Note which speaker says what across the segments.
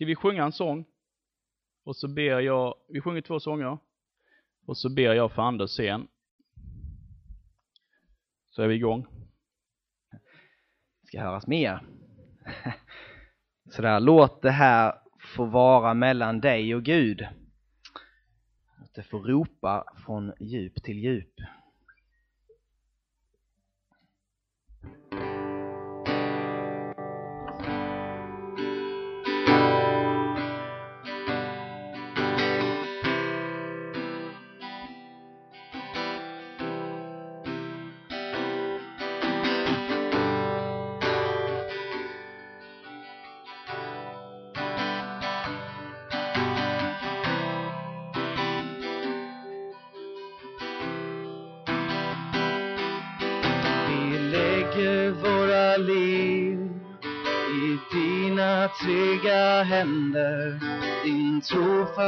Speaker 1: Ska vi sjunga en sång? Och så ber jag, vi sjunger två sånger. Och så ber jag för Anders sen. Så är vi igång.
Speaker 2: ska höras mer. Sådär, låt det här få vara mellan dig och Gud. Att det får ropa från djup till djup.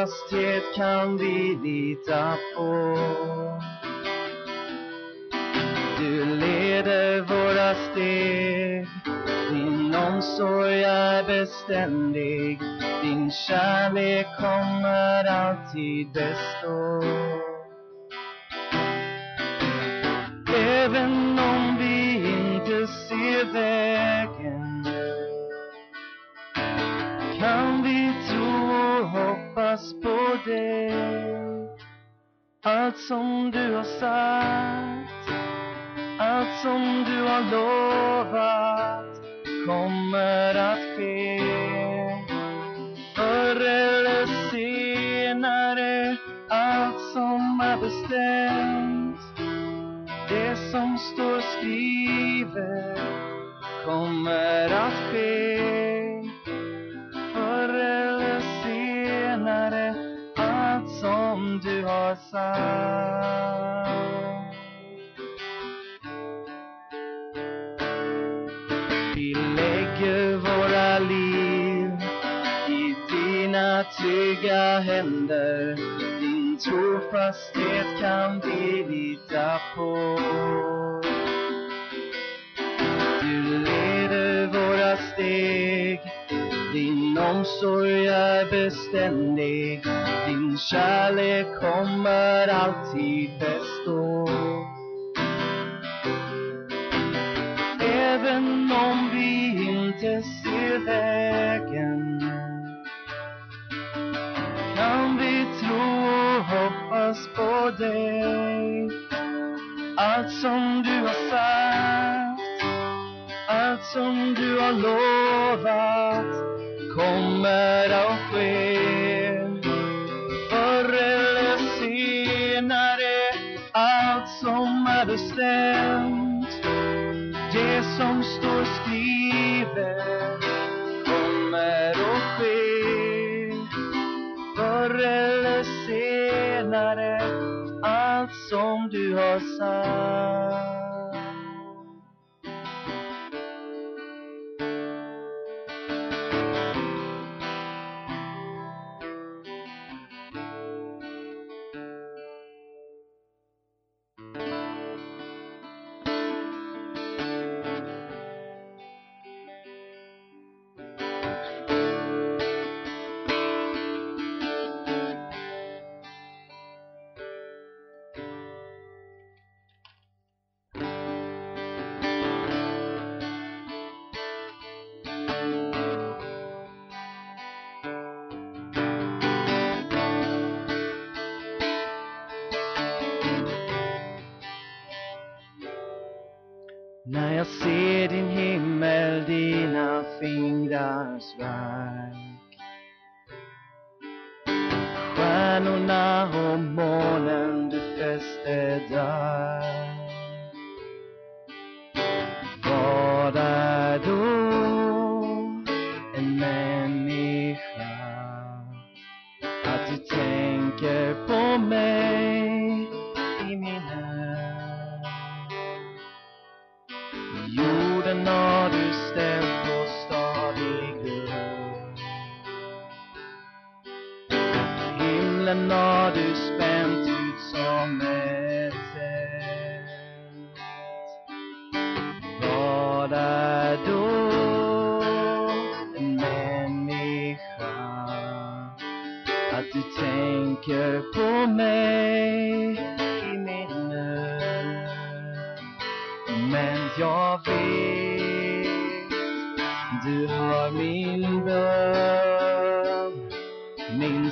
Speaker 2: Trofasthet kan vi lita på. Du leder våra steg. Din omsorg är beständig. Din kärlek kommer alltid bestå. Även hoppas på dig. Allt som du har sagt, allt som du har lovat kommer att ske. Förr eller senare, allt som är bestämt det som står skrivet kommer att ske du har sagt. Vi lägger våra liv i dina trygga händer. Din trofasthet kan vi lita på. Du leder våra steg. Din omsorg är beständig Din kärlek kommer alltid bäst.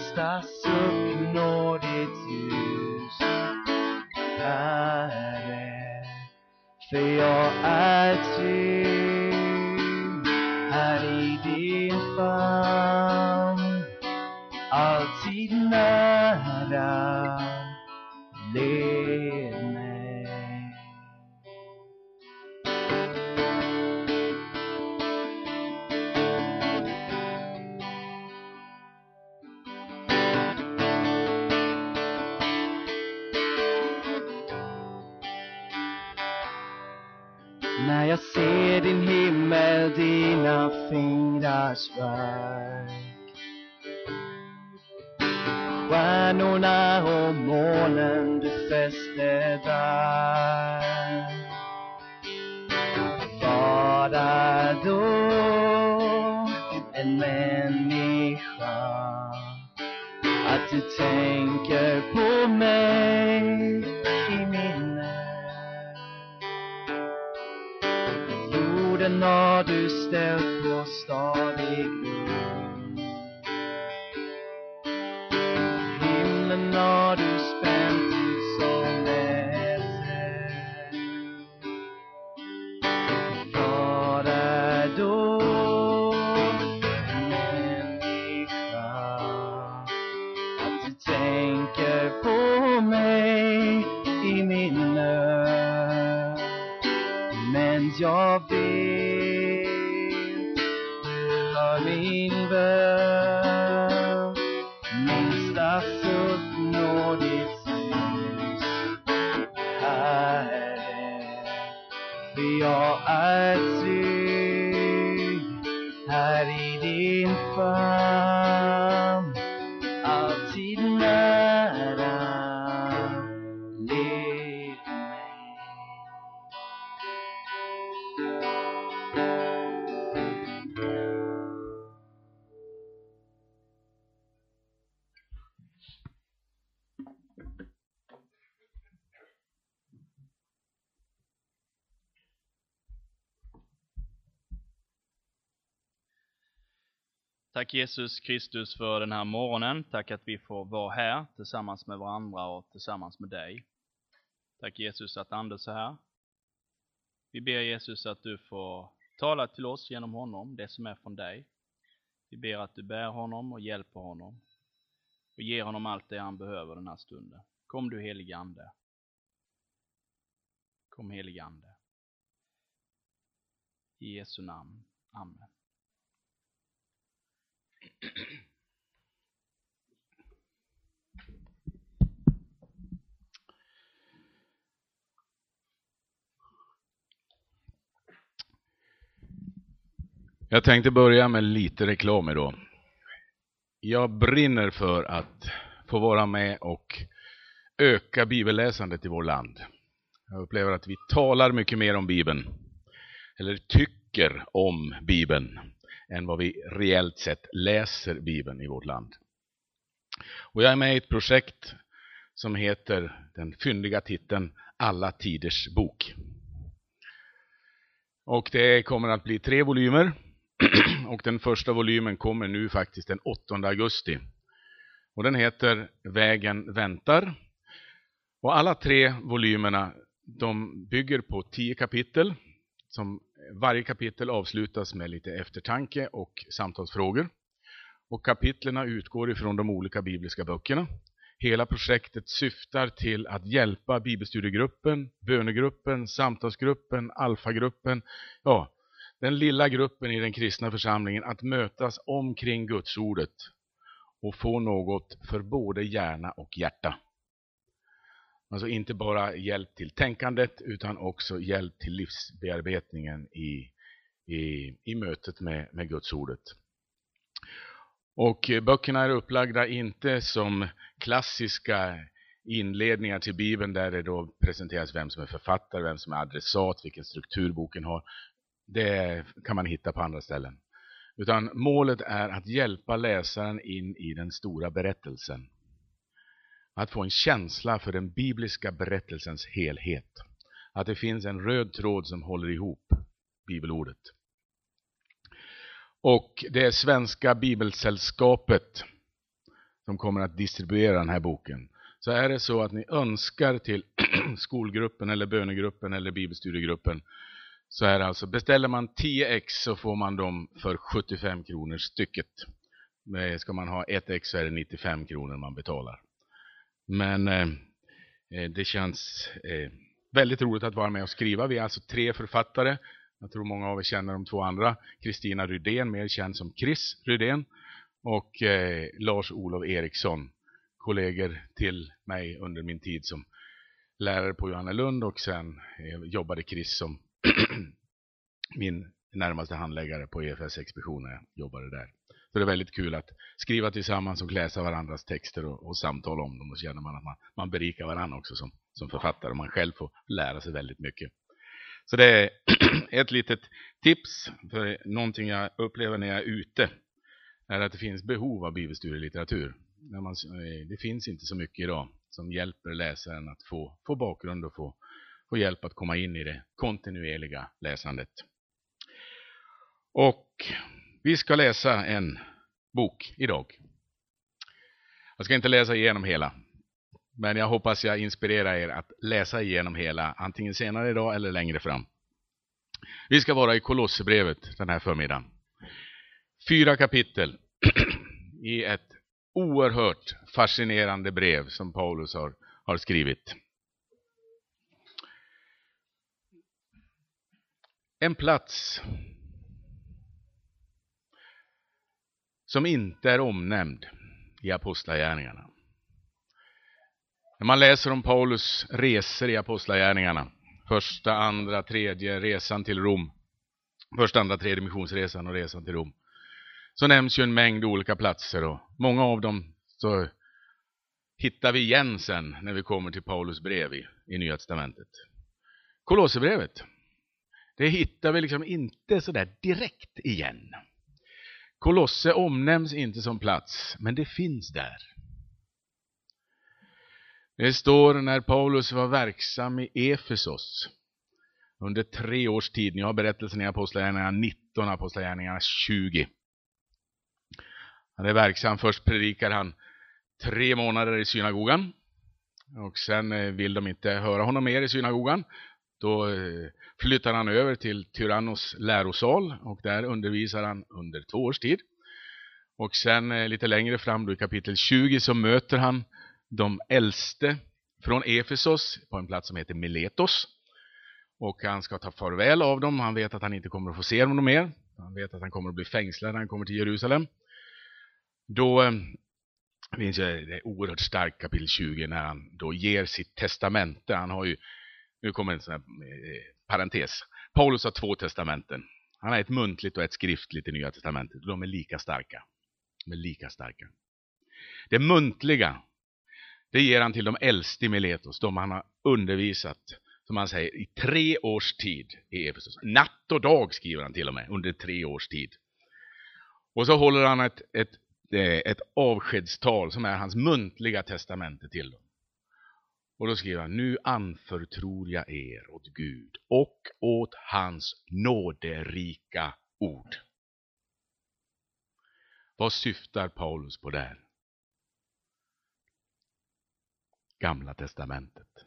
Speaker 2: Minsta suck når ditt ljus, Herre. För jag är där Bara då en människa? Att du tänker på mig
Speaker 1: Tack Jesus Kristus för den här morgonen. Tack att vi får vara här tillsammans med varandra och tillsammans med dig. Tack Jesus att Anders är här. Vi ber Jesus att du får tala till oss genom honom, det som är från dig. Vi ber att du bär honom och hjälper honom och ger honom allt det han behöver den här stunden. Kom du helige Ande. Kom helige Ande. I Jesu namn. Amen.
Speaker 3: Jag tänkte börja med lite reklam idag. Jag brinner för att få vara med och öka bibelläsandet i vårt land. Jag upplever att vi talar mycket mer om Bibeln, eller tycker om Bibeln, än vad vi reellt sett läser Bibeln i vårt land. Och jag är med i ett projekt som heter den fyndiga titeln Alla tiders bok. Och det kommer att bli tre volymer. Och den första volymen kommer nu faktiskt den 8 augusti. Och den heter Vägen väntar. Och alla tre volymerna de bygger på tio kapitel. Som varje kapitel avslutas med lite eftertanke och samtalsfrågor. Och kapitlerna utgår ifrån de olika bibliska böckerna. Hela projektet syftar till att hjälpa bibelstudiegruppen, bönegruppen, samtalsgruppen, alfagruppen, ja, den lilla gruppen i den kristna församlingen att mötas omkring Gudsordet och få något för både hjärna och hjärta. Alltså inte bara hjälp till tänkandet utan också hjälp till livsbearbetningen i, i, i mötet med, med Gudsordet. Och böckerna är upplagda inte som klassiska inledningar till Bibeln där det då presenteras vem som är författare, vem som är adressat, vilken struktur boken har. Det kan man hitta på andra ställen. Utan målet är att hjälpa läsaren in i den stora berättelsen. Att få en känsla för den bibliska berättelsens helhet. Att det finns en röd tråd som håller ihop bibelordet. Och det är Svenska Bibelsällskapet som kommer att distribuera den här boken. Så är det så att ni önskar till skolgruppen eller bönegruppen eller bibelstudiegruppen så är det alltså, beställer man 10 ex så får man dem för 75 kronor stycket. Ska man ha ett ex så är det 95 kronor man betalar. Men eh, eh, det känns eh, väldigt roligt att vara med och skriva. Vi är alltså tre författare. Jag tror många av er känner de två andra. Kristina Rydén, mer känd som Chris Rydén. Och eh, Lars-Olof Eriksson, kollegor till mig under min tid som lärare på Johannelund och sen eh, jobbade Chris som min närmaste handläggare på EFS-expeditionen. Jag jobbade där. Så det är väldigt kul att skriva tillsammans och läsa varandras texter och, och samtala om dem. Och så känner man att man, man berikar varandra också som, som författare. Man själv får lära sig väldigt mycket. Så det är ett litet tips för någonting jag upplever när jag är ute. Är att det finns behov av bibelstudielitteratur. När man, eh, det finns inte så mycket idag som hjälper läsaren att få, få bakgrund och få, få hjälp att komma in i det kontinuerliga läsandet. Och vi ska läsa en bok idag. Jag ska inte läsa igenom hela, men jag hoppas jag inspirerar er att läsa igenom hela, antingen senare idag eller längre fram. Vi ska vara i Kolosserbrevet den här förmiddagen. Fyra kapitel i ett oerhört fascinerande brev som Paulus har, har skrivit. En plats som inte är omnämnd i Apostlagärningarna. När man läser om Paulus resor i Apostlagärningarna, första, andra, tredje resan till Rom, första, andra, tredje missionsresan och resan till Rom, så nämns ju en mängd olika platser och många av dem så hittar vi igen sen när vi kommer till Paulus brev i, i Nya Testamentet. Kolosserbrevet, det hittar vi liksom inte sådär direkt igen. Kolosse omnämns inte som plats, men det finns där. Det står när Paulus var verksam i Efesos under tre års tid. Ni har berättelsen i Apostlagärningarna 19, Apostlagärningarna 20. Han är verksam. Först predikar han tre månader i synagogan. Och sen eh, vill de inte höra honom mer i synagogan. Då eh, flyttar han över till Tyrannos lärosal och där undervisar han under två års tid. Och sen eh, lite längre fram då i kapitel 20 så möter han de äldste från Efesos på en plats som heter Miletos. Och han ska ta farväl av dem. Han vet att han inte kommer att få se dem mer. Han vet att han kommer att bli fängslad när han kommer till Jerusalem. Då eh, finns det oerhört starkt kapitel 20 när han då ger sitt testamente. Han har ju, nu kommer en sån här eh, parentes. Paulus har två testamenten. Han har ett muntligt och ett skriftligt i Nya testamentet. De är lika starka. De är lika starka. Det muntliga, det ger han till de äldste i Miletos, de han har undervisat, som han säger, i tre års tid i Efesus. Natt och dag skriver han till och med, under tre års tid. Och så håller han ett, ett eh, ett avskedstal som är hans muntliga testamente till dem. Och då skriver han, nu anförtror jag er åt Gud och åt hans nåderika ord. Vad syftar Paulus på där? Gamla testamentet.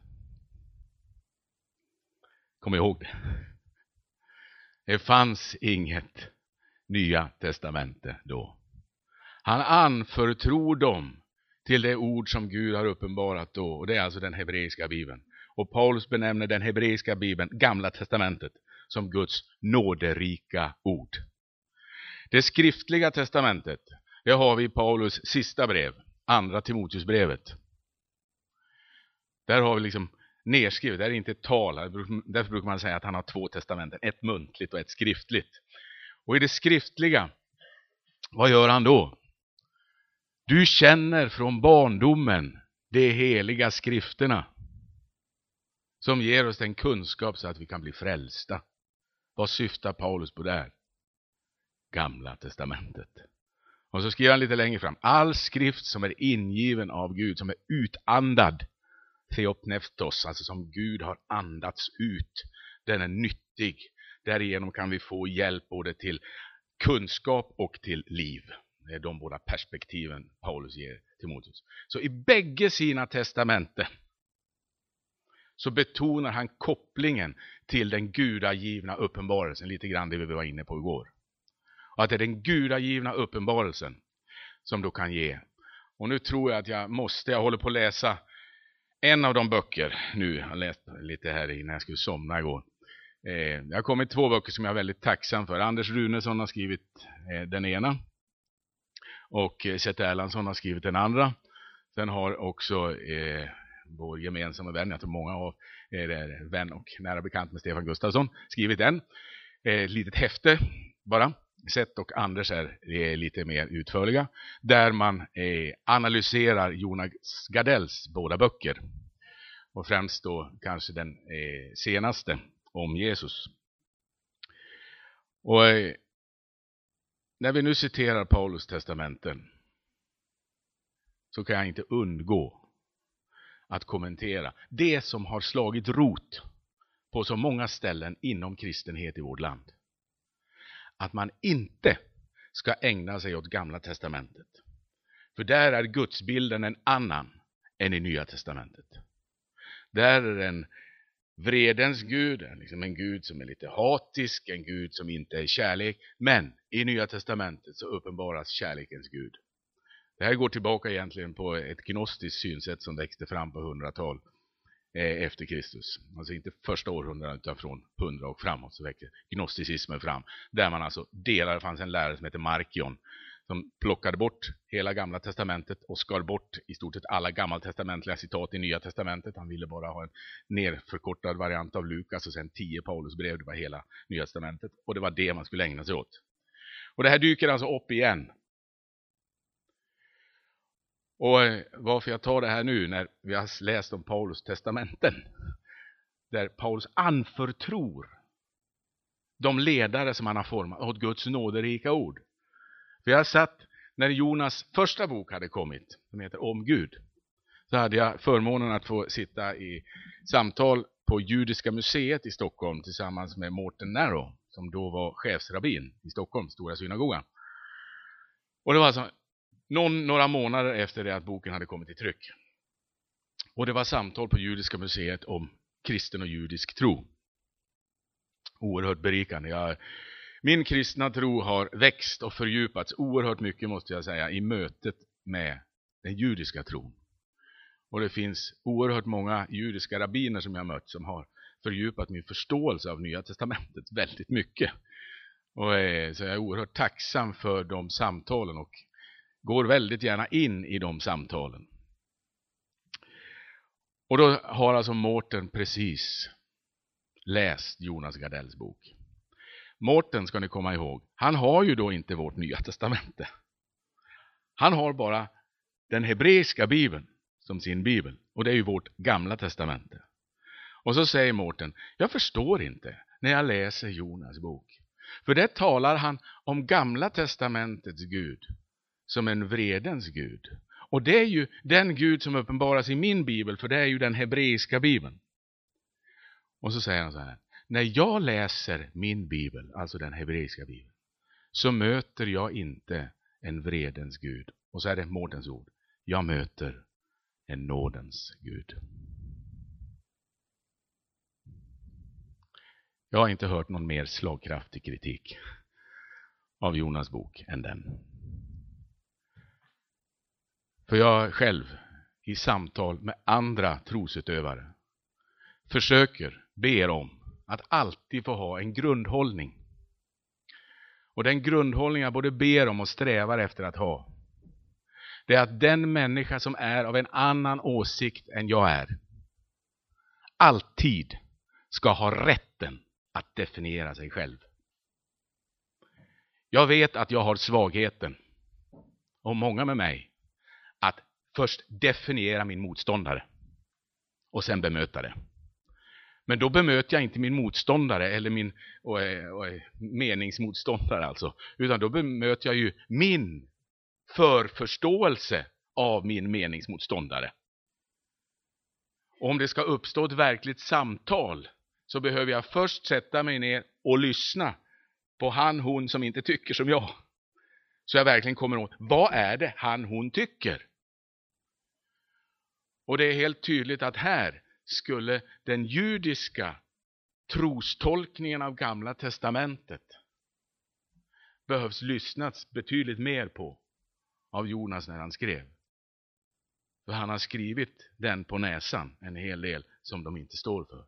Speaker 3: Kom ihåg det. Det fanns inget nya testamente då. Han anförtror dem till det ord som Gud har uppenbarat då, och det är alltså den hebreiska bibeln. Och Paulus benämner den hebreiska bibeln, Gamla testamentet, som Guds nåderika ord. Det skriftliga testamentet, det har vi i Paulus sista brev, andra Timoteusbrevet. Där har vi liksom nedskrivet, det är inte tal, därför brukar man säga att han har två testamenten, ett muntligt och ett skriftligt. Och i det skriftliga, vad gör han då? Du känner från barndomen de heliga skrifterna som ger oss den kunskap så att vi kan bli frälsta. Vad syftar Paulus på där? gamla testamentet. Och så skriver han lite längre fram, all skrift som är ingiven av Gud, som är utandad, theopneftos, alltså som Gud har andats ut, den är nyttig. Därigenom kan vi få hjälp både till kunskap och till liv. Det är de båda perspektiven Paulus ger Timoteus. Så i bägge sina testamenten så betonar han kopplingen till den gudagivna uppenbarelsen, lite grann det vi var inne på igår. Och att det är den gudagivna uppenbarelsen som då kan ge. Och nu tror jag att jag måste, jag håller på att läsa en av de böcker nu, jag har läst lite här innan jag skulle somna igår. Eh, det har kommit två böcker som jag är väldigt tacksam för. Anders Runesson har skrivit eh, den ena och eh, Seth Erlandsson har skrivit den andra. Sen har också eh, vår gemensamma vän, jag tror många av er är vän och nära bekant med Stefan Gustafsson, skrivit en. Ett eh, litet häfte bara. Seth och Anders är, är lite mer utförliga. Där man eh, analyserar Jonas Gardells båda böcker. Och främst då kanske den eh, senaste om Jesus. Och eh, när vi nu citerar Paulus testamenten så kan jag inte undgå att kommentera det som har slagit rot på så många ställen inom kristenhet i vårt land. Att man inte ska ägna sig åt Gamla testamentet. För där är gudsbilden en annan än i Nya testamentet. Där är den vredens Gud, liksom en Gud som är lite hatisk, en Gud som inte är kärlek. Men i Nya Testamentet så uppenbaras kärlekens Gud. Det här går tillbaka egentligen på ett gnostiskt synsätt som växte fram på hundratal eh, efter Kristus. Alltså inte första århundradet utan från hundra och framåt så växte gnosticismen fram. Där man alltså delar, det fanns en lärare som hette Markion som plockade bort hela gamla testamentet och skar bort i stort sett alla gammaltestamentliga citat i nya testamentet. Han ville bara ha en nerförkortad variant av Lukas och sen tio Paulusbrev, det var hela nya testamentet. Och det var det man skulle ägna sig åt. Och det här dyker alltså upp igen. Och eh, varför jag tar det här nu när vi har läst om Paulus testamenten, där Paulus anförtror de ledare som han har format åt Guds nåderika ord. För jag satt, när Jonas första bok hade kommit, som heter Om Gud, så hade jag förmånen att få sitta i samtal på Judiska museet i Stockholm tillsammans med Morten Narrow, som då var chefsrabbin i Stockholm, Stora synagogan. Och det var alltså någon, några månader efter det att boken hade kommit i tryck. Och det var samtal på Judiska museet om kristen och judisk tro. Oerhört berikande. Jag min kristna tro har växt och fördjupats oerhört mycket måste jag säga i mötet med den judiska tron. Och det finns oerhört många judiska rabbiner som jag mött som har fördjupat min förståelse av Nya Testamentet väldigt mycket. Och eh, så jag är oerhört tacksam för de samtalen och går väldigt gärna in i de samtalen. Och då har alltså Mårten precis läst Jonas Gardells bok. Mårten ska ni komma ihåg, han har ju då inte vårt nya testamente. Han har bara den hebreiska bibeln som sin bibel och det är ju vårt gamla testamente. Och så säger Mårten, jag förstår inte när jag läser Jonas bok. För där talar han om gamla testamentets Gud som en vredens Gud. Och det är ju den Gud som uppenbaras i min bibel, för det är ju den hebreiska bibeln. Och så säger han så här, när jag läser min bibel, alltså den hebreiska bibeln, så möter jag inte en vredens Gud. Och så är det Mårdens ord. Jag möter en nådens Gud. Jag har inte hört någon mer slagkraftig kritik av Jonas bok än den. För jag själv i samtal med andra trosutövare försöker, ber om att alltid få ha en grundhållning. Och den grundhållning jag både ber om och strävar efter att ha, det är att den människa som är av en annan åsikt än jag är, alltid ska ha rätten att definiera sig själv. Jag vet att jag har svagheten, och många med mig, att först definiera min motståndare och sen bemöta det. Men då bemöter jag inte min motståndare eller min och, eh, och, eh, meningsmotståndare alltså. Utan då bemöter jag ju min förförståelse av min meningsmotståndare. Och om det ska uppstå ett verkligt samtal så behöver jag först sätta mig ner och lyssna på han, hon som inte tycker som jag. Så jag verkligen kommer åt, vad är det han, hon tycker? Och det är helt tydligt att här skulle den judiska trostolkningen av Gamla Testamentet behövs lyssnats betydligt mer på av Jonas när han skrev. För han har skrivit den på näsan, en hel del som de inte står för.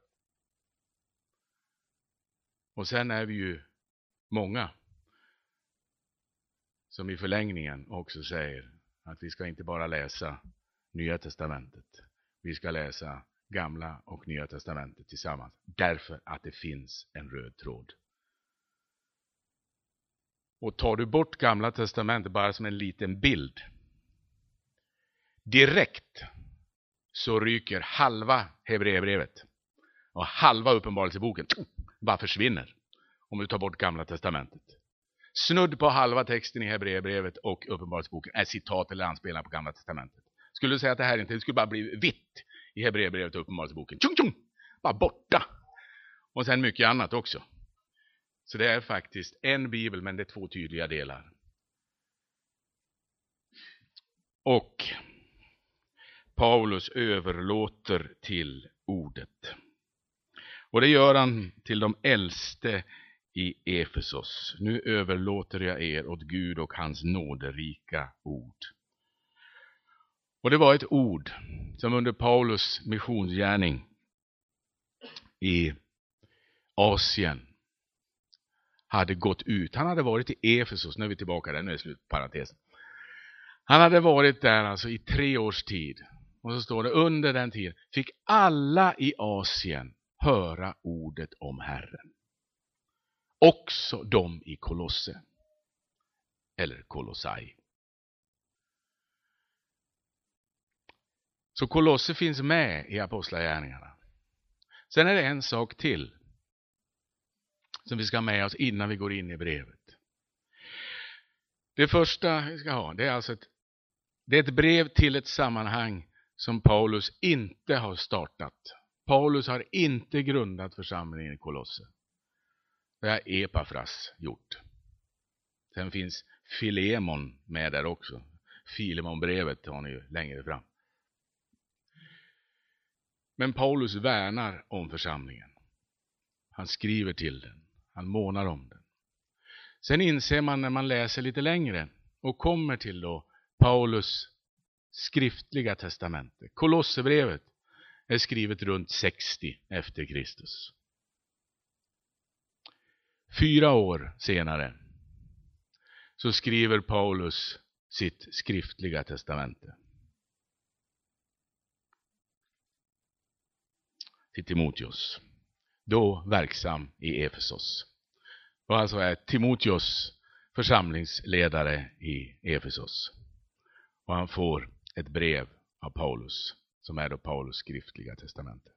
Speaker 3: Och sen är vi ju många som i förlängningen också säger att vi ska inte bara läsa Nya Testamentet. Vi ska läsa Gamla och Nya Testamentet tillsammans. Därför att det finns en röd tråd. Och tar du bort Gamla Testamentet bara som en liten bild. Direkt så ryker halva Hebreerbrevet och halva Uppenbarelseboken bara försvinner om du tar bort Gamla Testamentet. Snudd på halva texten i Hebreerbrevet och Uppenbarelseboken är citat eller anspelningar på Gamla Testamentet. Skulle du säga att det här inte det skulle bara bli vitt i Hebreerbrevet och Uppenbarelseboken. Tjong, tjong! Bara borta. Och sen mycket annat också. Så det är faktiskt en bibel, men det är två tydliga delar. Och Paulus överlåter till ordet. Och det gör han till de äldste i Efesos. Nu överlåter jag er åt Gud och hans nåderika ord. Och det var ett ord som under Paulus missionsgärning i Asien hade gått ut. Han hade varit i Efesos, nu är vi tillbaka där, nu är slut. Han hade varit där alltså i tre års tid. Och så står det under den tiden fick alla i Asien höra ordet om Herren. Också de i Kolosse. Eller Kolossai. Så Kolosse finns med i Apostlagärningarna. Sen är det en sak till som vi ska ha med oss innan vi går in i brevet. Det första vi ska ha, det är alltså ett, det är ett brev till ett sammanhang som Paulus inte har startat. Paulus har inte grundat församlingen i Kolosse. Det har Epafras gjort. Sen finns Filemon med där också. Filemonbrevet har ni ju längre fram. Men Paulus värnar om församlingen. Han skriver till den. Han månar om den. Sen inser man när man läser lite längre och kommer till då Paulus skriftliga testamente. Kolosserbrevet är skrivet runt 60 efter Kristus. Fyra år senare så skriver Paulus sitt skriftliga testamente. Till Timoteus, då verksam i Efesos. Och alltså är Timoteus församlingsledare i Efesos. Och han får ett brev av Paulus, som är då Paulus skriftliga testamente.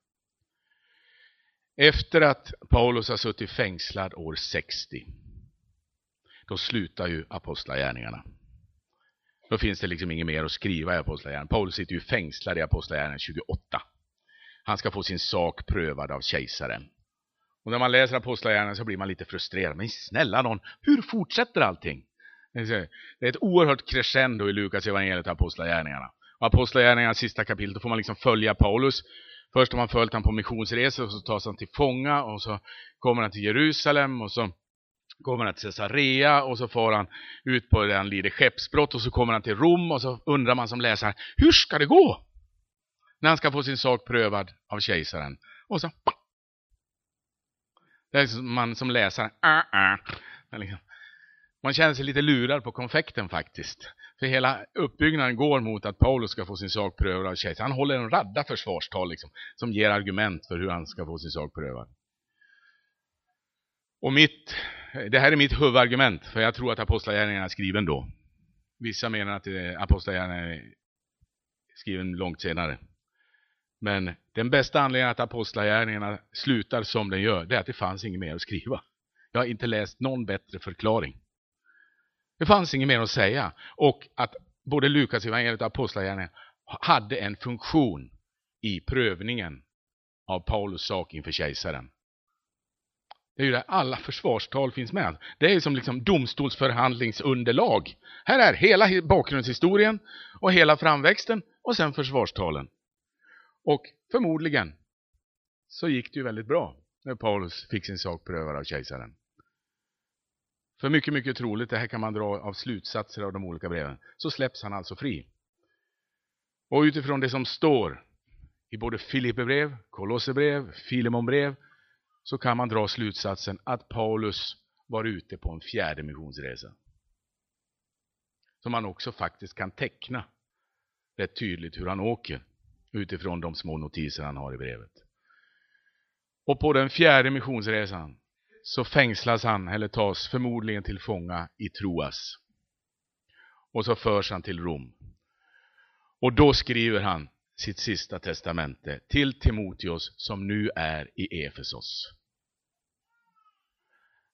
Speaker 3: Efter att Paulus har suttit fängslad år 60, då slutar ju apostlagärningarna. Då finns det liksom inget mer att skriva i apostlagärningarna. Paulus sitter ju fängslad i apostlagärningarna 28. Han ska få sin sak prövad av kejsaren. Och när man läser Apostlagärningarna så blir man lite frustrerad. Men snälla någon, hur fortsätter allting? Det är ett oerhört crescendo i Lukas evangeliet Apostlagärningarna. Och Apostlagärningarnas sista kapitel, då får man liksom följa Paulus. Först har man följt honom på missionsresor och så tas han till fånga och så kommer han till Jerusalem och så kommer han till Caesarea och så får han ut på det han lider skeppsbrott och så kommer han till Rom och så undrar man som läsare, hur ska det gå? När han ska få sin sak prövad av kejsaren. Och så... Det är liksom man som läsare. Ah, ah. Liksom- man känner sig lite lurad på konfekten faktiskt. För hela uppbyggnaden går mot att Paulus ska få sin sak prövad av kejsaren. Han håller en radda försvarstal liksom, som ger argument för hur han ska få sin sak prövad. Och mitt, det här är mitt huvudargument, för jag tror att Apostlagärningarna är skriven då. Vissa menar att eh, Apostlagärningarna är skriven långt senare. Men den bästa anledningen att apostlagärningarna slutar som den gör, det är att det fanns inget mer att skriva. Jag har inte läst någon bättre förklaring. Det fanns inget mer att säga. Och att både Lukas evangeliet och apostlagärningarna hade en funktion i prövningen av Paulus sak inför kejsaren. Det är ju där alla försvarstal finns med. Det är som liksom domstolsförhandlingsunderlag. Här är hela bakgrundshistorien och hela framväxten och sen försvarstalen. Och förmodligen så gick det ju väldigt bra när Paulus fick sin sak prövad av kejsaren. För mycket, mycket troligt, det här kan man dra av slutsatser av de olika breven, så släpps han alltså fri. Och utifrån det som står i både Filipperbrev, Kolosserbrev, Filemonbrev så kan man dra slutsatsen att Paulus var ute på en fjärde missionsresa. Som man också faktiskt kan teckna rätt tydligt hur han åker utifrån de små notiser han har i brevet. Och på den fjärde missionsresan så fängslas han, eller tas förmodligen till fånga i Troas. Och så förs han till Rom. Och då skriver han sitt sista testamente till Timoteus som nu är i Efesos.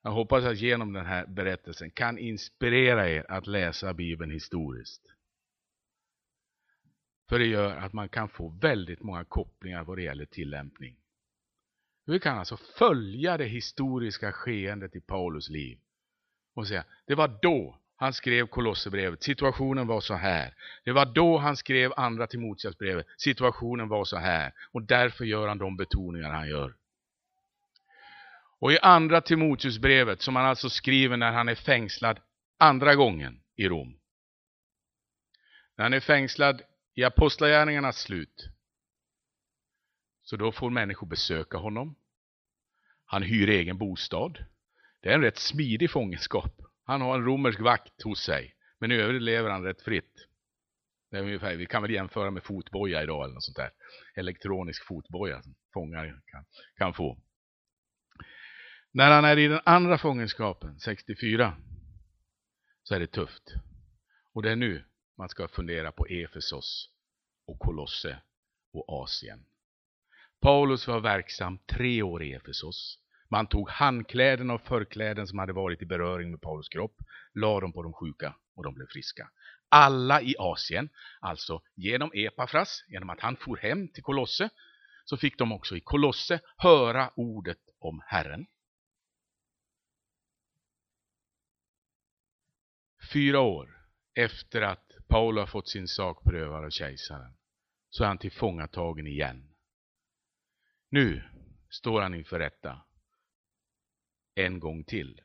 Speaker 3: Jag hoppas att genom den här berättelsen kan inspirera er att läsa Bibeln historiskt. För det gör att man kan få väldigt många kopplingar vad det gäller tillämpning. Vi kan alltså följa det historiska skeendet i Paulus liv och säga, det var då han skrev Kolosserbrevet, situationen var så här. Det var då han skrev andra Timoteusbrevet, situationen var så här. Och därför gör han de betoningar han gör. Och i andra Timoteusbrevet, som han alltså skriver när han är fängslad andra gången i Rom. När han är fängslad i Apostlagärningarnas slut. Så då får människor besöka honom. Han hyr egen bostad. Det är en rätt smidig fångenskap. Han har en romersk vakt hos sig. Men i övrigt lever han rätt fritt. Det är ungefär, vi kan väl jämföra med fotboja idag eller något sånt där. Elektronisk fotboja som fångar kan, kan få. När han är i den andra fångenskapen, 64, så är det tufft. Och det är nu man ska fundera på Efesos och Kolosse och Asien. Paulus var verksam tre år i Efesos. Man tog handkläden och förkläden som hade varit i beröring med Paulus kropp, la dem på de sjuka och de blev friska. Alla i Asien, alltså genom Epafras, genom att han for hem till Kolosse, så fick de också i Kolosse höra ordet om Herren. Fyra år efter att Paul har fått sin sak prövad av kejsaren så är han tillfångatagen igen. Nu står han inför rätta en gång till.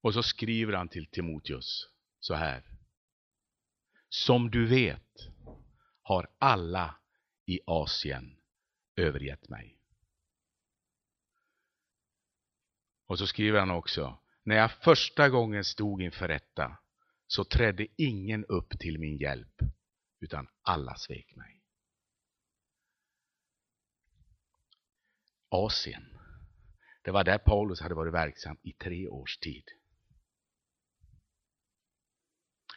Speaker 3: Och så skriver han till Timoteus så här. Som du vet har alla i Asien övergett mig. Och så skriver han också. När jag första gången stod inför rätta så trädde ingen upp till min hjälp utan alla svek mig. Asien. Det var där Paulus hade varit verksam i tre års tid.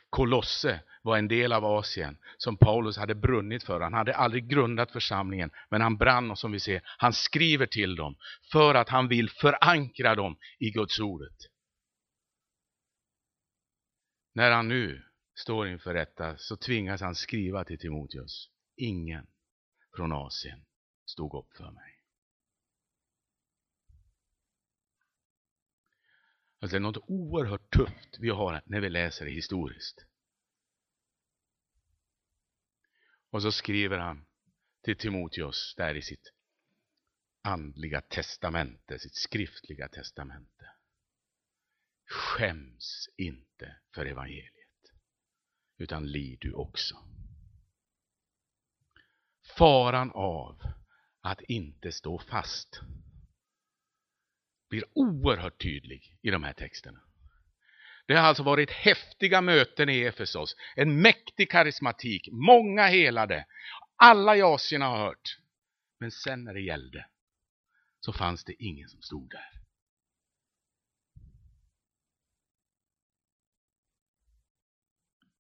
Speaker 3: Kolosse var en del av Asien som Paulus hade brunnit för. Han hade aldrig grundat församlingen, men han brann och som vi ser, han skriver till dem för att han vill förankra dem i Guds ordet. När han nu står inför rätta så tvingas han skriva till Timoteus. Ingen från Asien stod upp för mig. Alltså det är något oerhört tufft vi har när vi läser det historiskt. Och så skriver han till Timoteus där i sitt andliga testamente, sitt skriftliga testamente. Skäms inte för evangeliet, utan lid du också. Faran av att inte stå fast blir oerhört tydlig i de här texterna. Det har alltså varit häftiga möten i Efesos, en mäktig karismatik, många helade. Alla i Asien har hört. Men sen när det gällde så fanns det ingen som stod där.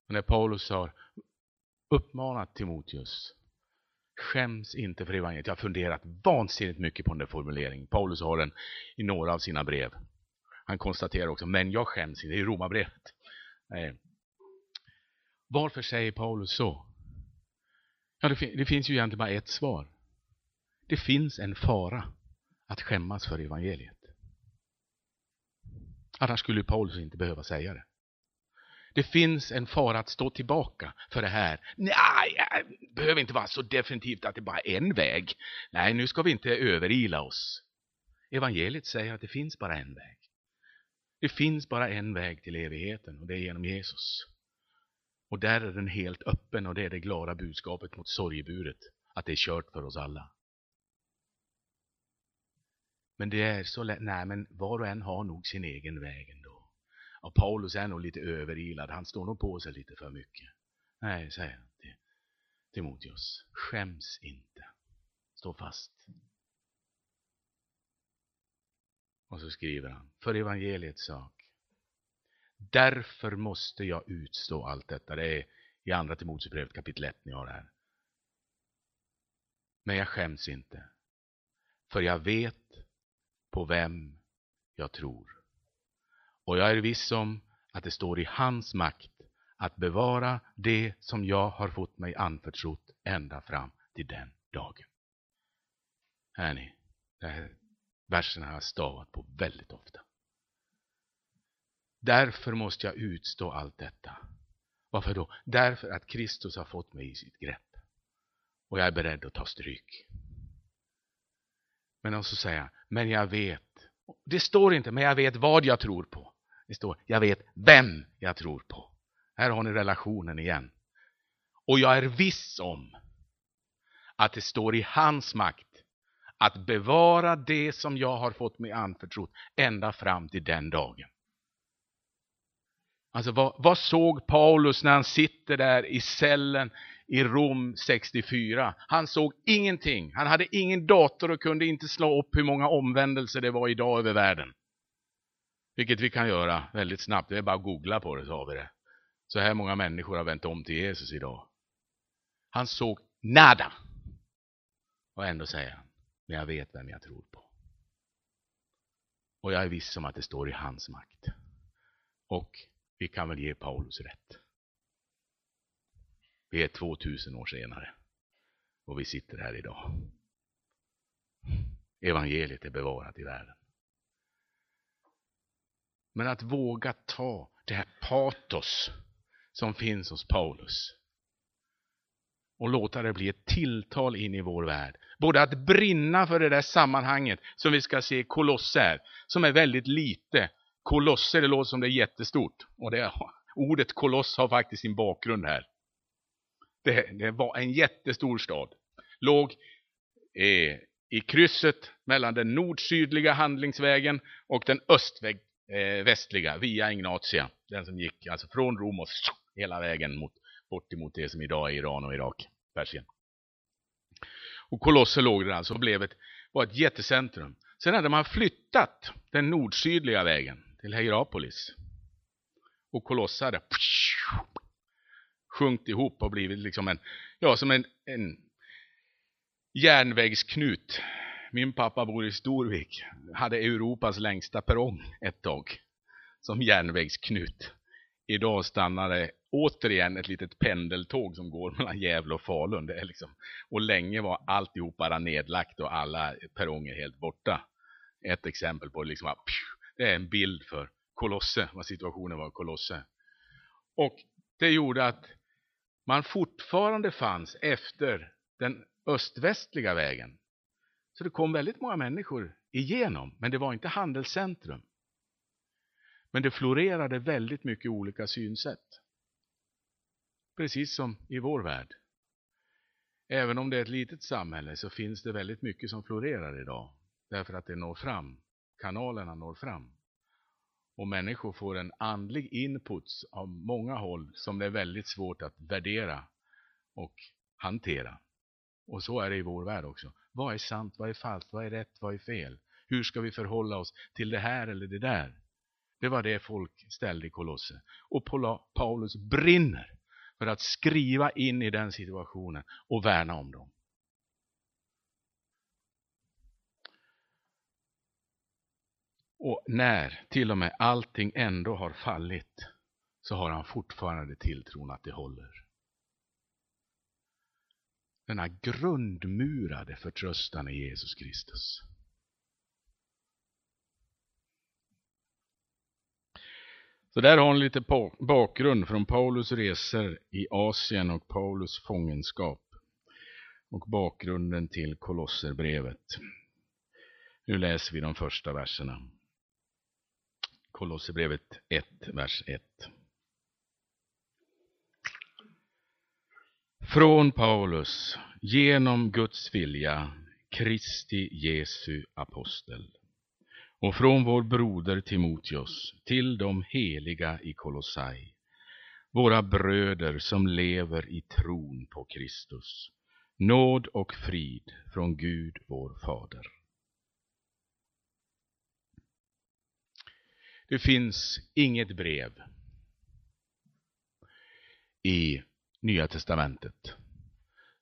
Speaker 3: När Paulus har uppmanat Timoteus, Skäms inte för evangeliet. Jag har funderat vansinnigt mycket på den där formuleringen. Paulus har den i några av sina brev. Han konstaterar också, men jag skäms inte, Det är romabrevet. Eh, Varför säger Paulus så? Ja, det, det finns ju egentligen bara ett svar. Det finns en fara att skämmas för evangeliet. Annars skulle Paulus inte behöva säga det. Det finns en fara att stå tillbaka för det här. Nej, det behöver inte vara så definitivt att det bara är en väg. Nej, nu ska vi inte överila oss. Evangeliet säger att det finns bara en väg. Det finns bara en väg till evigheten och det är genom Jesus. Och där är den helt öppen och det är det glada budskapet mot sorgeburet. Att det är kört för oss alla. Men det är så lätt, nej men var och en har nog sin egen väg ändå. Och Paulus är nog lite överilad, han står nog på sig lite för mycket. Nej, säger han till Timoteus, skäms inte. Stå fast. Och så skriver han, för evangeliets sak. Därför måste jag utstå allt detta. Det är i andra Timoteusbrevet kapitel 1 ni har det här. Men jag skäms inte. För jag vet på vem jag tror. Och jag är viss om att det står i hans makt att bevara det som jag har fått mig anförtrott ända fram till den dagen. Hör ni, den här versen har jag stavat på väldigt ofta. Därför måste jag utstå allt detta. Varför då? Därför att Kristus har fått mig i sitt grepp. Och jag är beredd att ta stryk. Men så säger men jag vet. Det står inte, men jag vet vad jag tror på. Det står, jag vet vem jag tror på. Här har ni relationen igen. Och jag är viss om att det står i hans makt att bevara det som jag har fått mig anförtrott ända fram till den dagen. Alltså vad, vad, såg Paulus när han sitter där i cellen i Rom 64? Han såg ingenting. Han hade ingen dator och kunde inte slå upp hur många omvändelser det var idag över världen. Vilket vi kan göra väldigt snabbt. Det är bara att googla på det så har vi det. Så här många människor har vänt om till Jesus idag. Han såg nada. Och ändå säger han, men jag vet vem jag tror på. Och jag är viss om att det står i hans makt. Och vi kan väl ge Paulus rätt. Vi är 2000 år senare och vi sitter här idag. Evangeliet är bevarat i världen. Men att våga ta det här patos som finns hos Paulus och låta det bli ett tilltal in i vår värld. Både att brinna för det där sammanhanget som vi ska se Kolosser, som är väldigt lite Kolosser, det låter som det är jättestort. Och det, ordet koloss har faktiskt sin bakgrund här. Det, det var en jättestor stad. Låg eh, i krysset mellan den nord-sydliga handlingsvägen och den östväg, eh, via Ignatia. Den som gick alltså från Rom och hela vägen mot, bort emot det som idag är Iran och Irak, Persien. Och Kolosser låg där alltså och blev ett, var ett jättecentrum. Sen hade man flyttat den nord-sydliga vägen till Hierapolis. Och Kolosser hade sjunkit ihop och blivit liksom en, ja, som en, en järnvägsknut. Min pappa bor i Storvik, hade Europas längsta perrong ett tag som järnvägsknut. Idag stannar det återigen ett litet pendeltåg som går mellan Gävle och Falun. Det är liksom, och länge var alltihop bara nedlagt och alla perronger helt borta. Ett exempel på liksom det är en bild för Kolosse, vad situationen var i Kolosse. Och det gjorde att man fortfarande fanns efter den östvästliga vägen. Så det kom väldigt många människor igenom, men det var inte handelscentrum. Men det florerade väldigt mycket olika synsätt. Precis som i vår värld. Även om det är ett litet samhälle så finns det väldigt mycket som florerar idag. Därför att det når fram kanalerna når fram. Och människor får en andlig input av många håll som det är väldigt svårt att värdera och hantera. Och så är det i vår värld också. Vad är sant, vad är falskt, vad är rätt, vad är fel? Hur ska vi förhålla oss till det här eller det där? Det var det folk ställde i Kolosse. Och Paulus brinner för att skriva in i den situationen och värna om dem. Och när till och med allting ändå har fallit så har han fortfarande tilltron att det håller. Denna grundmurade förtröstan i Jesus Kristus. Så där har ni lite bakgrund från Paulus resor i Asien och Paulus fångenskap och bakgrunden till Kolosserbrevet. Nu läser vi de första verserna. Kolosserbrevet 1, vers 1. Från Paulus, genom Guds vilja, Kristi Jesu apostel och från vår broder Timoteus till de heliga i Kolossai, våra bröder som lever i tron på Kristus. Nåd och frid från Gud vår Fader. Det finns inget brev i Nya Testamentet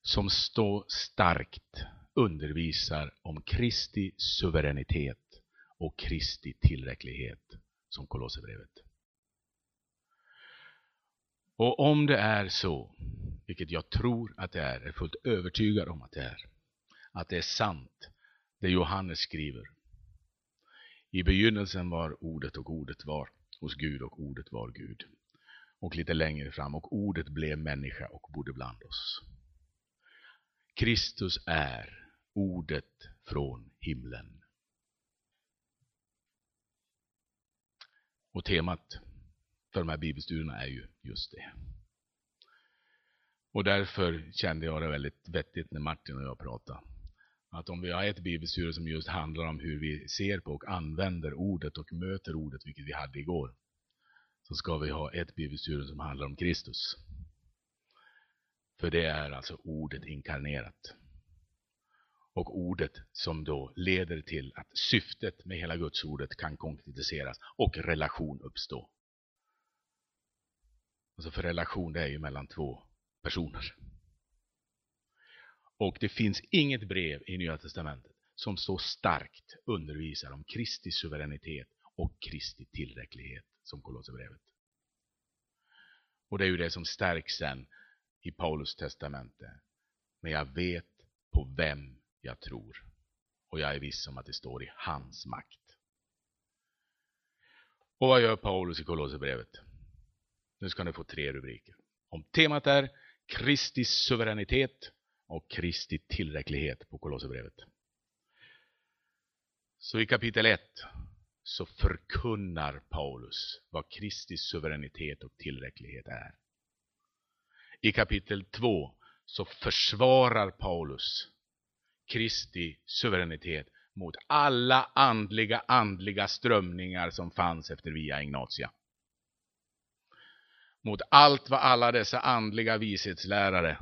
Speaker 3: som så starkt undervisar om Kristi suveränitet och Kristi tillräcklighet som Kolosserbrevet. Och om det är så, vilket jag tror att det är, är fullt övertygad om att det är, att det är sant, det Johannes skriver. I begynnelsen var ordet och ordet var hos Gud och ordet var Gud. Och lite längre fram, och ordet blev människa och bodde bland oss. Kristus är ordet från himlen. Och temat för de här bibelstudierna är ju just det. Och därför kände jag det väldigt vettigt när Martin och jag pratade. Att om vi har ett bibelstudie som just handlar om hur vi ser på och använder ordet och möter ordet, vilket vi hade igår, så ska vi ha ett bibelstudium som handlar om Kristus. För det är alltså ordet inkarnerat. Och ordet som då leder till att syftet med hela Guds ordet kan konkretiseras och relation uppstå. Alltså för relation det är ju mellan två personer. Och det finns inget brev i Nya Testamentet som så starkt undervisar om Kristi suveränitet och Kristi tillräcklighet som Kolosserbrevet. Och det är ju det som stärks sen i Paulus testamente. Men jag vet på vem jag tror. Och jag är viss om att det står i hans makt. Och vad gör Paulus i Kolosserbrevet? Nu ska ni få tre rubriker. Om temat är Kristi suveränitet och Kristi tillräcklighet på Kolosserbrevet. Så i kapitel 1 så förkunnar Paulus vad Kristi suveränitet och tillräcklighet är. I kapitel 2 så försvarar Paulus Kristi suveränitet mot alla andliga, andliga strömningar som fanns efter Via Ignatia. Mot allt vad alla dessa andliga vishetslärare,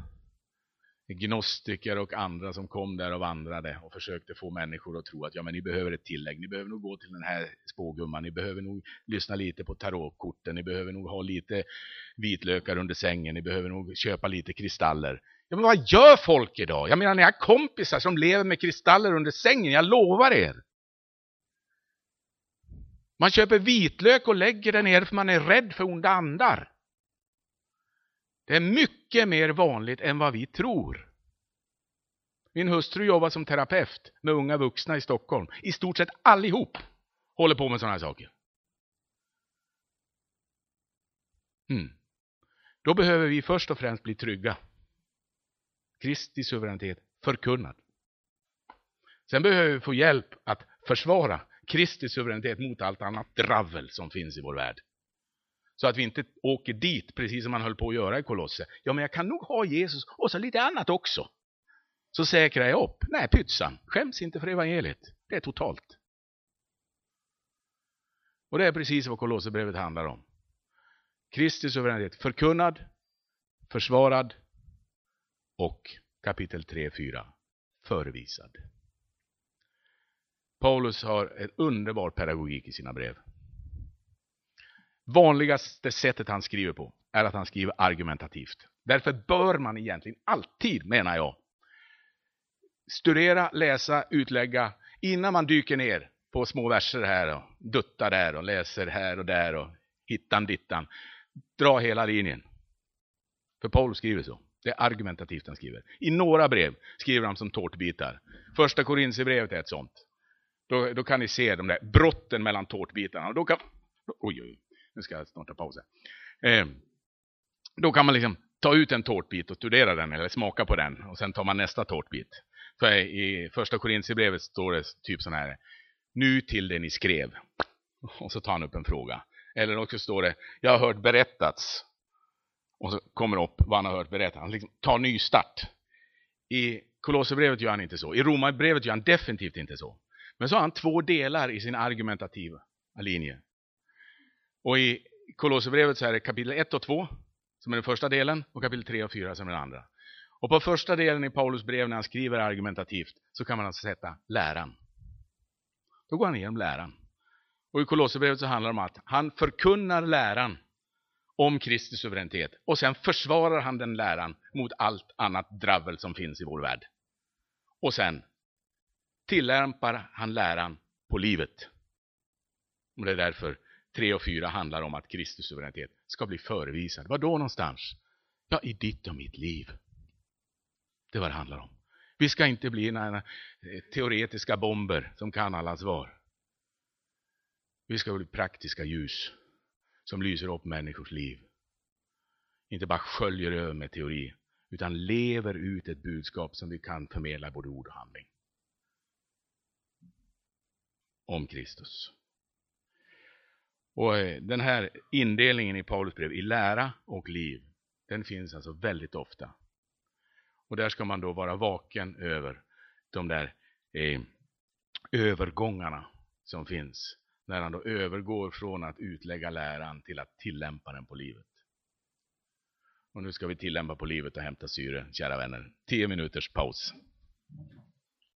Speaker 3: gnostiker och andra som kom där och vandrade och försökte få människor att tro att ja, men ni behöver ett tillägg, ni behöver nog gå till den här spågumman, ni behöver nog lyssna lite på tarotkorten, ni behöver nog ha lite vitlökar under sängen, ni behöver nog köpa lite kristaller. Ja, men vad gör folk idag? Jag menar, ni har kompisar som lever med kristaller under sängen, jag lovar er. Man köper vitlök och lägger den ner för man är rädd för onda andar. Det är mycket mer vanligt än vad vi tror. Min hustru jobbar som terapeut med unga vuxna i Stockholm. I stort sett allihop håller på med sådana här saker. Mm. Då behöver vi först och främst bli trygga. Kristi suveränitet förkunnad. Sen behöver vi få hjälp att försvara Kristi suveränitet mot allt annat dravel som finns i vår värld. Så att vi inte åker dit, precis som man höll på att göra i Kolosse. Ja, men jag kan nog ha Jesus och så lite annat också. Så säkrar jag upp. Nej, pytsan. Skäms inte för evangeliet. Det är totalt. Och det är precis vad Kolosserbrevet handlar om. Kristi suveränitet förkunnad, försvarad och kapitel 3-4 förevisad. Paulus har en underbar pedagogik i sina brev. Vanligaste sättet han skriver på är att han skriver argumentativt. Därför bör man egentligen alltid, menar jag, studera, läsa, utlägga innan man dyker ner på små verser här och duttar där och läser här och där och hittan dittan. Dra hela linjen. För Paulus skriver så. Det är argumentativt han skriver. I några brev skriver han som tårtbitar. Första korinthierbrevet är ett sånt. Då, då kan ni se de där brotten mellan tårtbitarna. då kan, oj, oj, nu ska jag snart ta paus eh, Då kan man liksom ta ut en tårtbit och studera den eller smaka på den och sen tar man nästa tårtbit. För i första Korintierbrevet står det typ så här, nu till det ni skrev. Och så tar han upp en fråga. Eller också står det, jag har hört berättats. Och så kommer upp vad han har hört berättat. Han liksom tar ny start. I Kolosserbrevet gör han inte så. I Romarbrevet gör han definitivt inte så. Men så har han två delar i sin argumentativa linje. Och i Kolosserbrevet så är det kapitel 1 och 2 som är den första delen och kapitel 3 och 4 som är den andra. Och på första delen i Paulus brev när han skriver argumentativt så kan man alltså sätta läran. Då går han igenom läran. Och i Kolosserbrevet så handlar det om att han förkunnar läran om Kristi suveränitet och sen försvarar han den läran mot allt annat dravel som finns i vår värld. Och sen tillämpar han läran på livet. Och det är därför 3 och 4 handlar om att Kristus suveränitet ska bli förevisad. Var då någonstans? Ja, i ditt och mitt liv. Det är vad det handlar om. Vi ska inte bli några eh, teoretiska bomber som kan alla svar. Vi ska bli praktiska ljus som lyser upp människors liv. Inte bara sköljer över med teori, utan lever ut ett budskap som vi kan förmedla både ord och handling. Om Kristus. Och eh, den här indelningen i Paulus brev i lära och liv, den finns alltså väldigt ofta. Och där ska man då vara vaken över de där eh, övergångarna som finns. När han då övergår från att utlägga läran till att tillämpa den på livet. Och nu ska vi tillämpa på livet och hämta syre, kära vänner. Tio minuters paus.